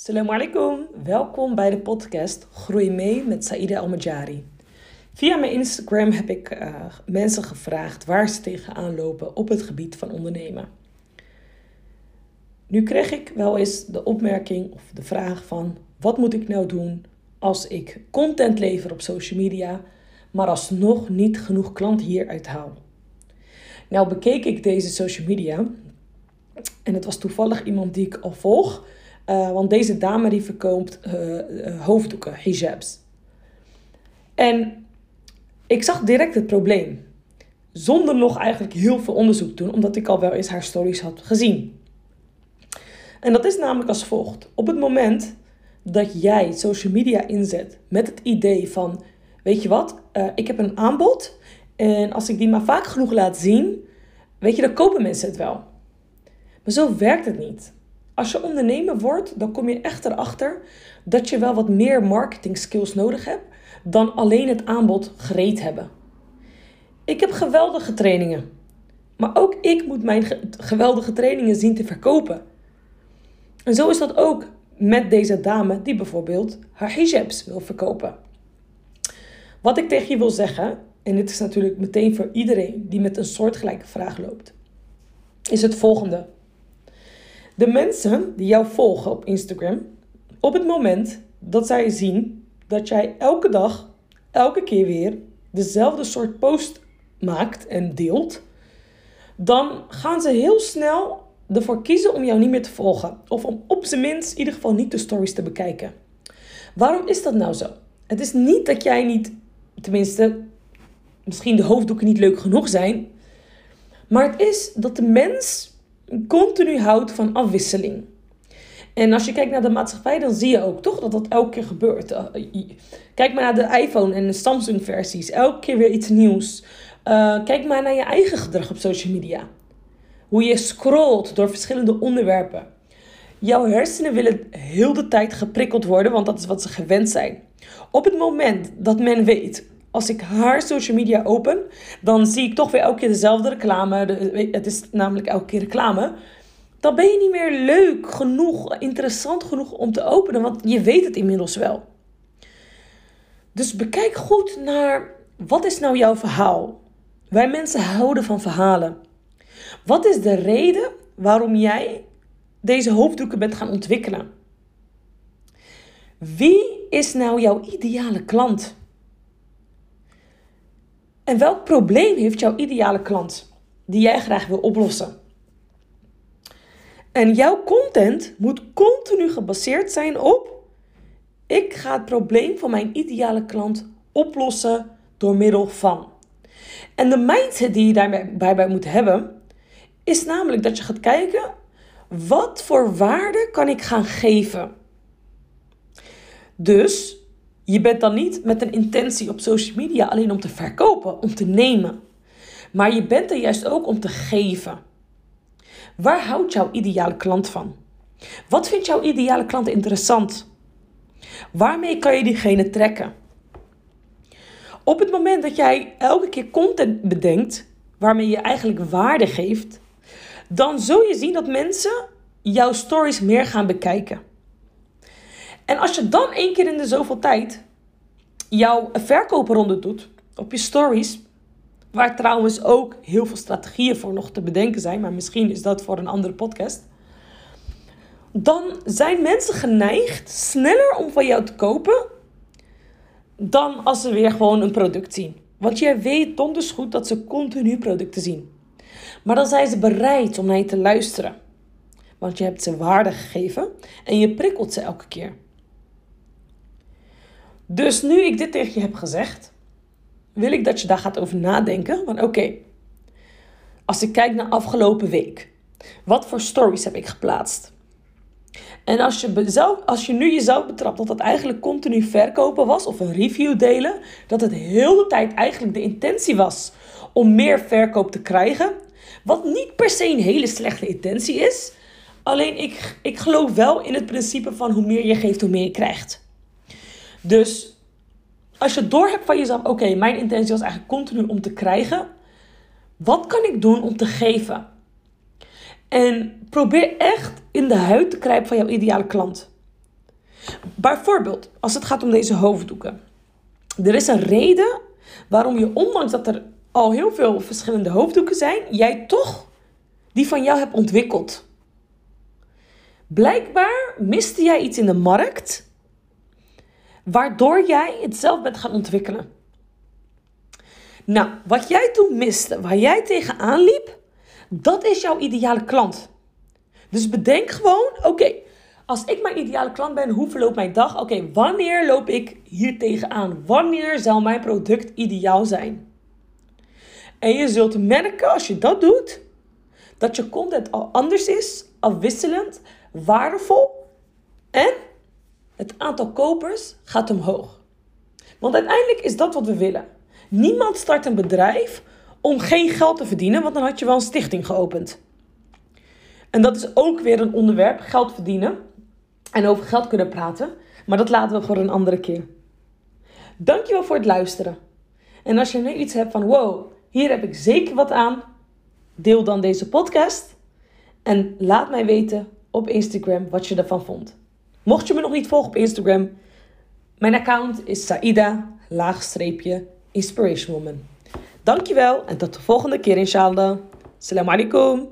Assalamu alaikum. Welkom bij de podcast Groei mee met Saïda Almajari. Via mijn Instagram heb ik uh, mensen gevraagd waar ze tegenaan lopen op het gebied van ondernemen. Nu kreeg ik wel eens de opmerking of de vraag van wat moet ik nou doen als ik content lever op social media, maar alsnog niet genoeg klant hieruit haal. Nou bekeek ik deze social media en het was toevallig iemand die ik al volg. Uh, want deze dame die verkoopt uh, hoofddoeken, hijabs. En ik zag direct het probleem. Zonder nog eigenlijk heel veel onderzoek te doen, omdat ik al wel eens haar stories had gezien. En dat is namelijk als volgt. Op het moment dat jij social media inzet met het idee van: Weet je wat, ik heb een aanbod. En als ik die maar vaak genoeg laat zien, weet je, dan kopen mensen het wel. Maar zo werkt het niet. Als je ondernemer wordt, dan kom je echt erachter dat je wel wat meer marketing skills nodig hebt dan alleen het aanbod gereed hebben. Ik heb geweldige trainingen, maar ook ik moet mijn geweldige trainingen zien te verkopen. En zo is dat ook met deze dame die bijvoorbeeld haar hijabs wil verkopen. Wat ik tegen je wil zeggen, en dit is natuurlijk meteen voor iedereen die met een soortgelijke vraag loopt, is het volgende. De mensen die jou volgen op Instagram, op het moment dat zij zien dat jij elke dag, elke keer weer dezelfde soort post maakt en deelt, dan gaan ze heel snel ervoor kiezen om jou niet meer te volgen. Of om op zijn minst in ieder geval niet de stories te bekijken. Waarom is dat nou zo? Het is niet dat jij niet, tenminste, misschien de hoofddoeken niet leuk genoeg zijn. Maar het is dat de mens continu houdt van afwisseling. En als je kijkt naar de maatschappij, dan zie je ook toch dat dat elke keer gebeurt. Eh, kijk maar naar de iPhone en de Samsung versies. Elke keer weer iets nieuws. Uh, kijk maar naar je eigen gedrag op social media. Hoe je scrolt door verschillende onderwerpen. Jouw hersenen willen heel de tijd geprikkeld worden, want dat is wat ze gewend zijn. Op het moment dat men weet als ik haar social media open, dan zie ik toch weer elke keer dezelfde reclame. het is namelijk elke keer reclame. Dan ben je niet meer leuk genoeg, interessant genoeg om te openen, want je weet het inmiddels wel. Dus bekijk goed naar wat is nou jouw verhaal? Wij mensen houden van verhalen. Wat is de reden waarom jij deze hoofddoeken bent gaan ontwikkelen? Wie is nou jouw ideale klant? En welk probleem heeft jouw ideale klant die jij graag wil oplossen? En jouw content moet continu gebaseerd zijn op: ik ga het probleem van mijn ideale klant oplossen door middel van. En de mindset die je daarbij bij moet hebben, is namelijk dat je gaat kijken: wat voor waarde kan ik gaan geven? Dus je bent dan niet met een intentie op social media alleen om te verkopen, om te nemen. Maar je bent er juist ook om te geven. Waar houdt jouw ideale klant van? Wat vindt jouw ideale klant interessant? Waarmee kan je diegene trekken? Op het moment dat jij elke keer content bedenkt waarmee je eigenlijk waarde geeft, dan zul je zien dat mensen jouw stories meer gaan bekijken. En als je dan één keer in de zoveel tijd jouw verkoopronde doet op je stories, waar trouwens ook heel veel strategieën voor nog te bedenken zijn, maar misschien is dat voor een andere podcast. Dan zijn mensen geneigd sneller om van jou te kopen dan als ze weer gewoon een product zien. Want jij weet donders goed dat ze continu producten zien. Maar dan zijn ze bereid om naar je te luisteren. Want je hebt ze waarde gegeven en je prikkelt ze elke keer. Dus nu ik dit tegen je heb gezegd, wil ik dat je daar gaat over nadenken. Van oké, als ik kijk naar afgelopen week, wat voor stories heb ik geplaatst? En als je, zelf, als je nu jezelf betrapt dat dat eigenlijk continu verkopen was of een review delen, dat het heel de tijd eigenlijk de intentie was om meer verkoop te krijgen, wat niet per se een hele slechte intentie is. Alleen ik, ik geloof wel in het principe van hoe meer je geeft, hoe meer je krijgt. Dus als je door hebt van jezelf, oké, mijn intentie was eigenlijk continu om te krijgen. Wat kan ik doen om te geven? En probeer echt in de huid te krijgen van jouw ideale klant. Bijvoorbeeld, als het gaat om deze hoofddoeken. Er is een reden waarom je, ondanks dat er al heel veel verschillende hoofddoeken zijn, jij toch die van jou hebt ontwikkeld. Blijkbaar miste jij iets in de markt, waardoor jij het zelf bent gaan ontwikkelen. Nou, wat jij toen miste, waar jij tegenaan liep, dat is jouw ideale klant. Dus bedenk gewoon, oké, als ik mijn ideale klant ben, hoe verloopt mijn dag? Oké, wanneer loop ik hier tegenaan? Wanneer zal mijn product ideaal zijn? En je zult merken als je dat doet, dat je content al anders is, afwisselend, waardevol en het aantal kopers gaat omhoog. Want uiteindelijk is dat wat we willen. Niemand start een bedrijf om geen geld te verdienen, want dan had je wel een stichting geopend. En dat is ook weer een onderwerp, geld verdienen en over geld kunnen praten. Maar dat laten we voor een andere keer. Dankjewel voor het luisteren. En als je nu iets hebt van wow, hier heb ik zeker wat aan, deel dan deze podcast. En laat mij weten op Instagram wat je ervan vond. Mocht je me nog niet volgen op Instagram, mijn account is Saida, laagstreepje, Inspiration Woman. Dankjewel en tot de volgende keer inshallah. Assalamu alaikum.